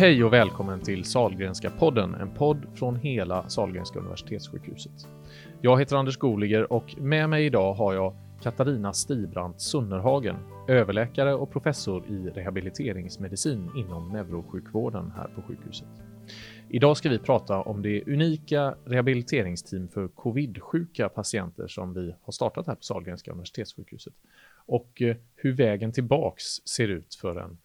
Hej och välkommen till Salgrenska podden, en podd från hela Salgrenska universitetssjukhuset. Jag heter Anders Goliger och med mig idag har jag Katarina Stibrant Sunnerhagen, överläkare och professor i rehabiliteringsmedicin inom neurosjukvården här på sjukhuset. Idag ska vi prata om det unika rehabiliteringsteam för covid-sjuka patienter som vi har startat här på Sahlgrenska universitetssjukhuset och eh, hur vägen tillbaks ser ut för en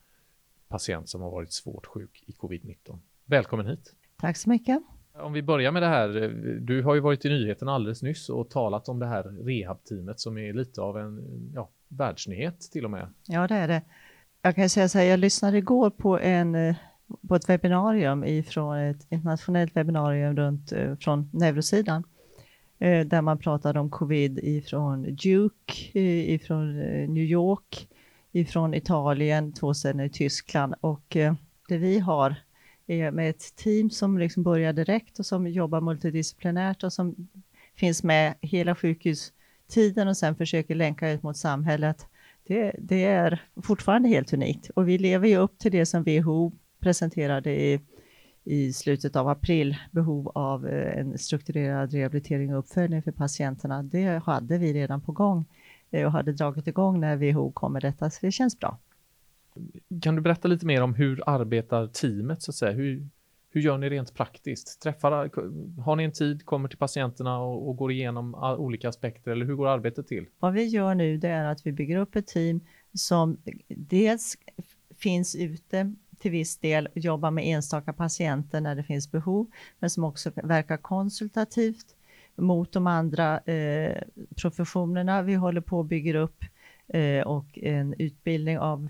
patient som har varit svårt sjuk i covid-19. Välkommen hit! Tack så mycket! Om vi börjar med det här, eh, du har ju varit i nyheten alldeles nyss och talat om det här rehabteamet som är lite av en ja, världsnyhet till och med. Ja, det är det. Jag kan säga så här, jag lyssnade igår på en eh, på ett webbinarium ifrån ett internationellt webbinarium runt eh, från neurosidan där man pratade om covid ifrån Duke, ifrån New York, ifrån Italien, två städer i Tyskland och eh, det vi har är med ett team som liksom börjar direkt och som jobbar multidisciplinärt och som finns med hela sjukhustiden och sen försöker länka ut mot samhället. Det, det är fortfarande helt unikt och vi lever ju upp till det som WHO presenterade i, i slutet av april behov av eh, en strukturerad rehabilitering och uppföljning för patienterna. Det hade vi redan på gång och hade dragit igång när WHO kom med detta, så det känns bra. Kan du berätta lite mer om hur arbetar teamet så att säga? Hur, hur gör ni rent praktiskt? Träffar, har ni en tid, kommer till patienterna och, och går igenom olika aspekter eller hur går arbetet till? Vad vi gör nu det är att vi bygger upp ett team som dels finns ute till viss del jobba med enstaka patienter när det finns behov, men som också verkar konsultativt mot de andra eh, professionerna. Vi håller på att bygga upp eh, och en utbildning av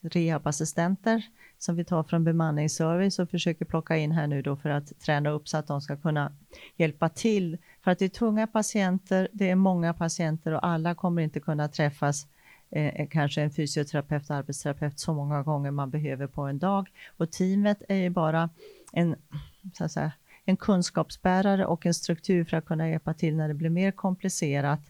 rehabassistenter som vi tar från bemanningsservice och försöker plocka in här nu då för att träna upp så att de ska kunna hjälpa till. För att det är tunga patienter, det är många patienter och alla kommer inte kunna träffas eh, kanske en fysioterapeut, arbetsterapeut så många gånger man behöver på en dag. Och teamet är ju bara en, så att säga, en kunskapsbärare och en struktur för att kunna hjälpa till när det blir mer komplicerat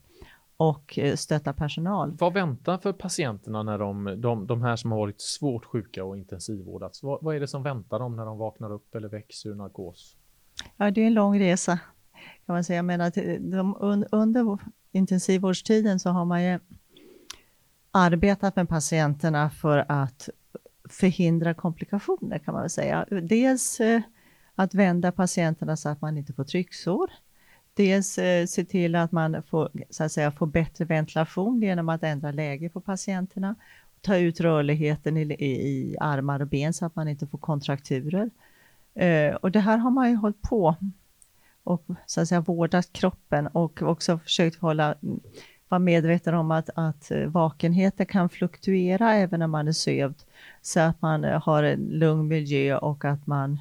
och eh, stötta personal. Vad väntar för patienterna när de, de, de här som har varit svårt sjuka och intensivvårdats? Vad, vad är det som väntar dem när de vaknar upp eller väcks ur narkos? Ja, det är en lång resa kan man säga. Jag menar, de, under intensivvårdstiden så har man ju arbetat med patienterna för att förhindra komplikationer kan man väl säga. Dels eh, att vända patienterna så att man inte får trycksår. Dels eh, se till att man får, så att säga, får bättre ventilation genom att ändra läge på patienterna. Ta ut rörligheten i, i, i armar och ben så att man inte får kontrakturer. Eh, och det här har man ju hållit på och så att säga vårdat kroppen och också försökt hålla vara medveten om att, att eh, vakenheten kan fluktuera även när man är sövd, så att man eh, har en lugn miljö och att man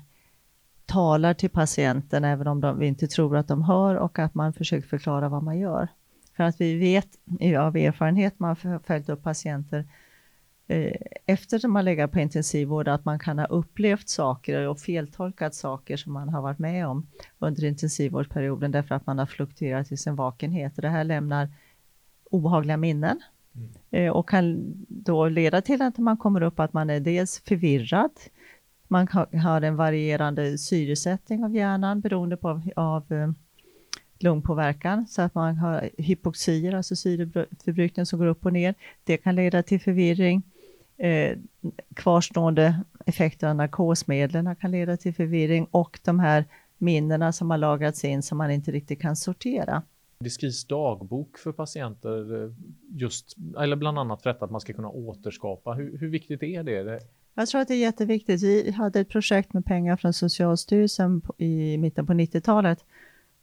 talar till patienten även om de, vi inte tror att de hör och att man försöker förklara vad man gör. För att vi vet av erfarenhet, man har följt upp patienter eh, efter att man legat på intensivvård, att man kan ha upplevt saker och feltolkat saker som man har varit med om under intensivvårdsperioden därför att man har fluktuerat i sin vakenhet. Och det här lämnar obehagliga minnen mm. Eh, och kan då leda till att man kommer upp att man är dels förvirrad, man har en varierande syresättning av hjärnan beroende på av, eh, lungpåverkan så att man har hypoxier, alltså syreförbrukning som går upp och ner. Det kan leda till förvirring. Eh, kvarstående effekter av narkosmedlen kan leda till förvirring och de här minnena som har lagrats in som man inte riktigt kan sortera. Det skrivs dagbok för patienter, eh, just, eller bland annat för att man ska kunna återskapa. Hur, hur viktigt är det? Jag tror att det är jätteviktigt. Vi hade ett projekt med pengar från Socialstyrelsen i mitten på 90-talet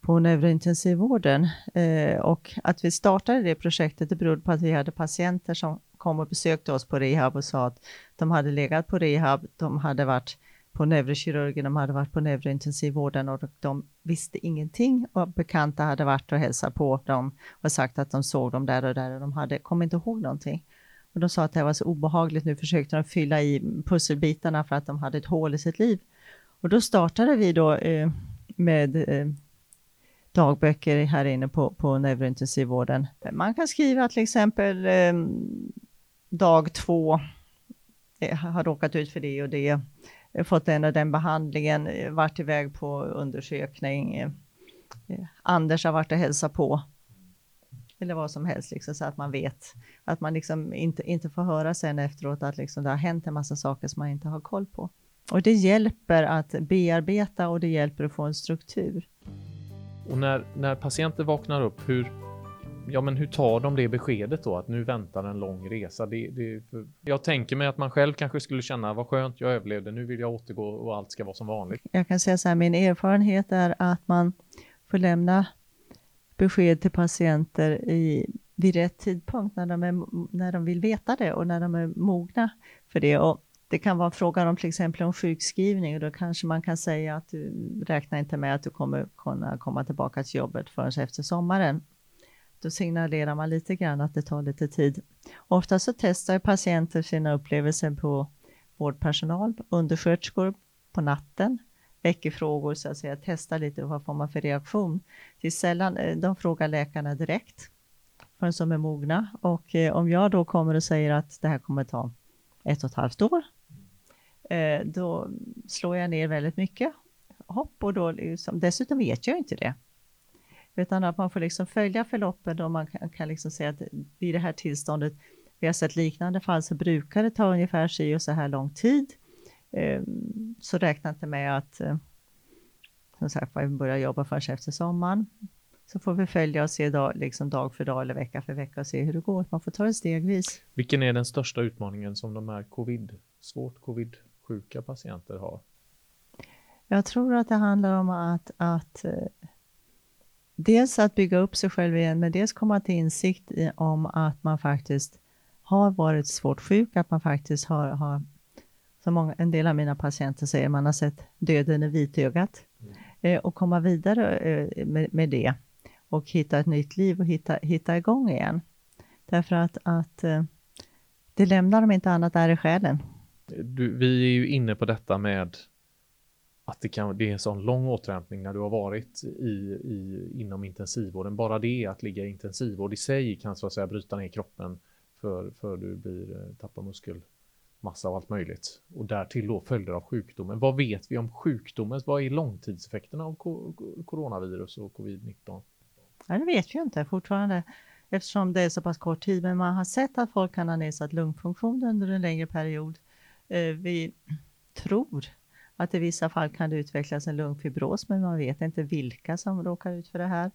på neurointensivvården eh, och att vi startade det projektet det berodde på att vi hade patienter som kom och besökte oss på rehab och sa att de hade legat på rehab, de hade varit på neurokirurgen, de hade varit på neurointensivvården och de visste ingenting och bekanta hade varit och hälsat på dem och sagt att de såg dem där och där och de hade, kom inte ihåg någonting. Och de sa att det var så obehagligt, nu försökte de fylla i pusselbitarna för att de hade ett hål i sitt liv. Och då startade vi då eh, med eh, dagböcker här inne på, på neurointensivvården. Man kan skriva till exempel eh, dag två, eh, jag har råkat ut för det och det eh, fått den och den behandlingen, eh, varit iväg på undersökning. Eh, Anders har varit och hälsat på. Eller vad som helst, liksom, så att man vet. Att man liksom inte, inte får höra sen efteråt att liksom det har hänt en massa saker som man inte har koll på. Och det hjälper att bearbeta och det hjälper att få en struktur. Och när, när patienter vaknar upp, hur, ja, men hur tar de det beskedet då att nu väntar en lång resa? Det, det, jag tänker mig att man själv kanske skulle känna vad skönt, jag överlevde, nu vill jag återgå och allt ska vara som vanligt. Jag kan säga så här, min erfarenhet är att man får lämna besked till patienter i, vid rätt tidpunkt när de, är, när de vill veta det och när de är mogna för det. Och det kan vara frågan om till exempel om sjukskrivning och då kanske man kan säga att du räknar inte med att du kommer kunna komma tillbaka till jobbet förrän efter sommaren. Då signalerar man lite grann att det tar lite tid. Ofta så testar patienter sina upplevelser på vårdpersonal, undersköterskor på natten, väcker frågor så att säga, testar lite vad får man för reaktion. Det är sällan eh, de frågar läkarna direkt förrän de är mogna och eh, om jag då kommer och säger att det här kommer ta ett och ett halvt år Eh, då slår jag ner väldigt mycket hopp och då liksom, dessutom vet jag inte det. Utan att man får liksom följa förloppet och man kan, kan liksom säga att vid det här tillståndet, vi har sett liknande fall, så brukar det ta ungefär si och så här lång tid. Eh, så räkna inte med att eh, som sagt, vi börjar jobba först efter sommaren. Så får vi följa och se dag, liksom dag för dag eller vecka för vecka och se hur det går. Man får ta det stegvis. Vilken är den största utmaningen som de här covid, svårt covid sjuka patienter har? Jag tror att det handlar om att, att eh, dels att bygga upp sig själv igen, men dels komma till insikt i, om att man faktiskt har varit svårt sjuk, att man faktiskt har, har som många, en del av mina patienter säger, man har sett döden i vitögat mm. eh, och komma vidare eh, med, med, det och hitta ett nytt liv och hitta, hitta igång igen. Därför att, att eh, det lämnar dem inte annat där i själen. Du, vi är ju inne på detta med att det, kan, det är en sån lång återhämtning när du har varit i, i, inom intensivvården. Bara det att ligga i intensivvård i sig kan så att säga bryta ner kroppen för, för du blir, tappar massa och allt möjligt. Och därtill då följder av sjukdomen. Vad vet vi om sjukdomen? Vad är långtidseffekterna av coronavirus och covid-19? Ja, det vet vi inte fortfarande eftersom det är så pass kort tid. Men man har sett att folk kan ha nedsatt lungfunktion under en längre period. Eh, vi tror att i vissa fall kan det utvecklas en lungfibros, men man vet inte vilka som råkar ut för det här.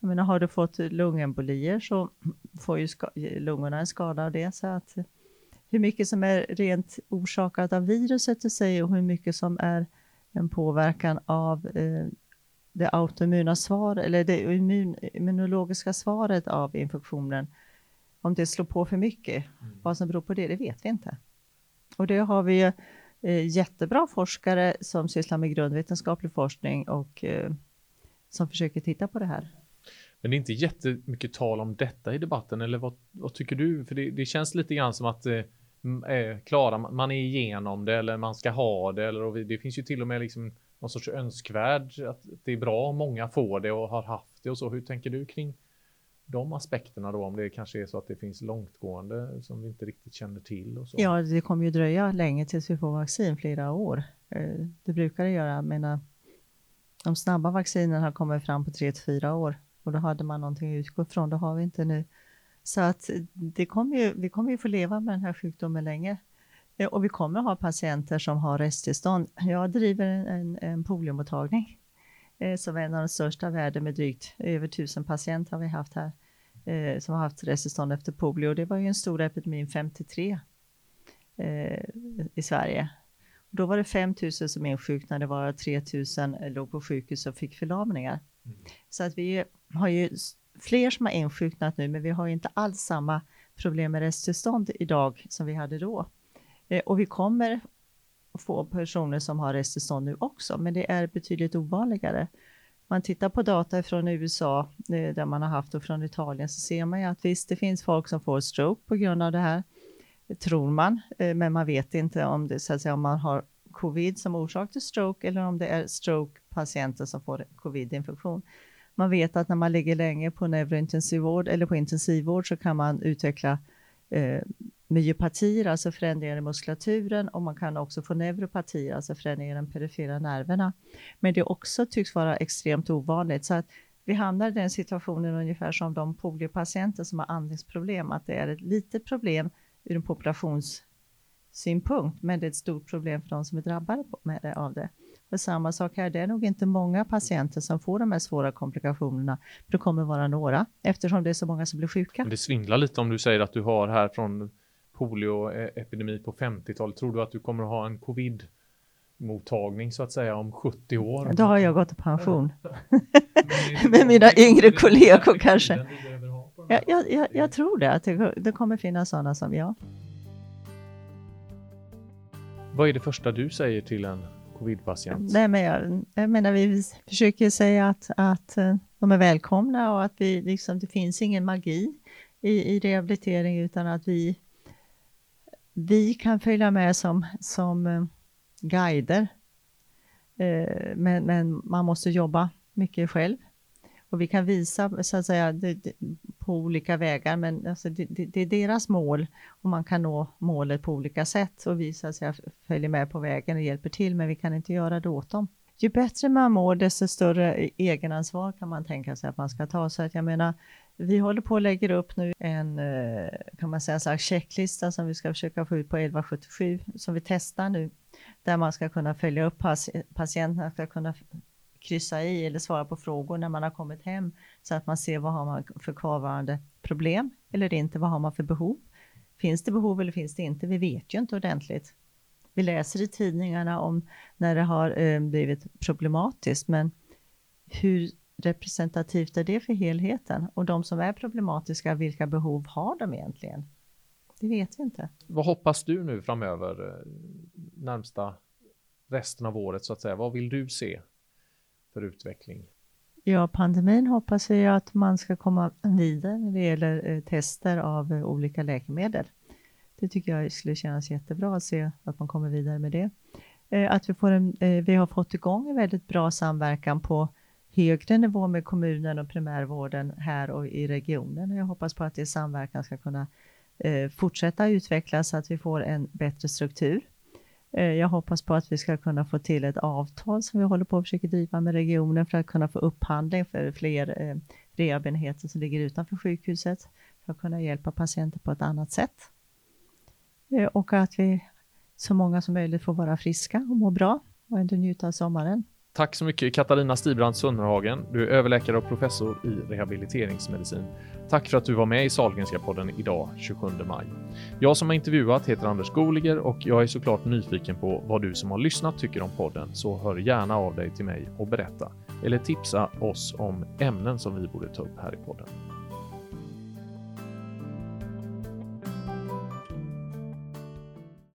Jag menar, har du fått lungembolier så får ju lungorna en skada av det. Så att hur mycket som är rent orsakat av viruset i sig och hur mycket som är en påverkan av eh, det autoimmuna svaret, eller det immun, immunologiska svaret av infektionen. Om det slår på för mycket, mm. vad som beror på det, det vet vi inte. Och det har vi eh, jättebra forskare som sysslar med grundvetenskaplig forskning och eh, som försöker titta på det här. Men det är inte jättemycket tal om detta i debatten, eller vad, vad tycker du? För det, det, känns lite grann som att eh, klara, man är igenom det eller man ska ha det. Eller, och det finns ju till och med liksom någon sorts önskvärd att det är bra om många får det och har haft det och så. Hur tänker du kring de aspekterna då, om det kanske är så att det finns långtgående som vi inte riktigt känner till? Och så. Ja, det kommer ju dröja länge tills vi får vaccin, flera år. Eh, det brukar det göra, men de snabba vaccinerna har kommit fram på 3 till 4 år och då hade man någonting att utgå ifrån, det har vi inte nu. Så att det kommer ju, vi kommer ju få leva med den här sjukdomen länge. Eh, och vi kommer ha patienter som har resttillstånd. Jag driver en, en, poliomottagning eh, som är en av de största världen med drygt över tusen patienter har vi haft här eh, som har haft resistens efter polio. Det var ju en stor epidemi 53 eh, i Sverige. Då var det 5 000 som insjuknade, varav 3 000 låg på sjukhus och fick förlamningar. Mm. Så att vi har ju fler som har insjuknat nu, men vi har ju inte alls samma problem med resttillstånd idag som vi hade då. Eh, och vi kommer få personer som har resttillstånd nu också, men det är betydligt ovanligare. Man tittar på data från USA, eh, där man har haft och från Italien, så ser man ju att visst, det finns folk som får stroke på grund av det här, tror man, eh, men man vet inte om det, så att säga, om man har covid som orsak till stroke eller om det är stroke-patienter som får covid-infektion. Man vet att när man ligger länge på neurointensivvård eller på intensivvård så kan man utveckla eh, myopatier, alltså förändringar i muskulaturen och man kan också få neuropatier, alltså förändringar i de perifera nerverna. Men det också tycks vara extremt ovanligt så att vi hamnar i den situationen ungefär som de poliopatienter som har andningsproblem, att det är ett litet problem ur en populationssynpunkt, men det är ett stort problem för de som är drabbade med det, av det. Och samma sak här, det är nog inte många patienter som får de här svåra komplikationerna, det kommer vara några, eftersom det är så många som blir sjuka. Det svindlar lite om du säger att du har här från polioepidemi på 50-talet. Tror du att du kommer att ha en covid mottagning så att säga om 70 år? Då har jag gått i pension. Med mina yngre kollegor kanske. Jag, jag, jag, jag, tror det, att det, det kommer finnas sådana som jag. Vad är det första du säger till en covid-patient? Nej, men jag, jag menar, vi försöker säga att, att eh, de är välkomna och att vi, liksom, det finns ingen magi i, i rehabilitering utan att vi, vi kan följa med som, som eh, guider. Eh, men, men man måste jobba mycket själv. Och vi kan visa så att säga, det, det, på olika vägar, men alltså det, det, är deras mål och man kan nå målet på olika sätt och vi så att säga, följer med på vägen och hjälper till, men vi kan inte göra det åt dem. Ju bättre man mår, desto större e-, egenansvar kan man tänka sig att man ska ta. Så att jag menar, vi håller på att lägga upp nu en, eh, kan man säga, en checklista som vi ska försöka få ut på 1177, som vi testar nu, där man ska kunna följa upp patienterna, ska kunna kryssa i eller svara på frågor när man har kommit hem så att man ser vad har man för kvarvarande problem eller inte, vad har man för behov? Finns det behov eller finns det inte? Vi vet ju inte ordentligt. Vi läser i tidningarna om när det har eh, blivit problematiskt, men hur representativt är det för helheten? Och de som är problematiska, vilka behov har de egentligen? Det vet vi inte. Vad hoppas du nu framöver, eh, närmsta resten av året så att säga? Vad vill du se för utveckling? Ja, pandemin hoppas jag att man ska komma vidare när det gäller eh, tester av eh, olika läkemedel. Det tycker jag skulle kännas jättebra att se att man kommer vidare med det. Eh, att vi, får en, vi har fått igång en väldigt bra samverkan på högre nivå med kommunen och primärvården här och i regionen. Jag hoppas på att det samverkan ska kunna fortsätta utvecklas så att vi får en bättre struktur Eh, jag hoppas på att vi ska kunna få till ett avtal som vi håller på att försöka driva med regionen för att kunna få upphandling för fler eh, rehabenheter som ligger utanför sjukhuset för att kunna hjälpa patienter på ett annat sätt. Eh, och att vi så många som möjligt får vara friska och må bra och ändå njuta av sommaren. Tack så mycket Katarina Stibrand Sunnerhagen. Du är överläkare och professor i rehabiliteringsmedicin. Tack för att du var med i Sahlgrenska podden idag 27 maj. Jag som har intervjuat heter Anders Goliger och jag är såklart nyfiken på vad du som har lyssnat tycker om podden, så hör gärna av dig till mig och berätta eller tipsa oss om ämnen som vi borde ta upp här i podden.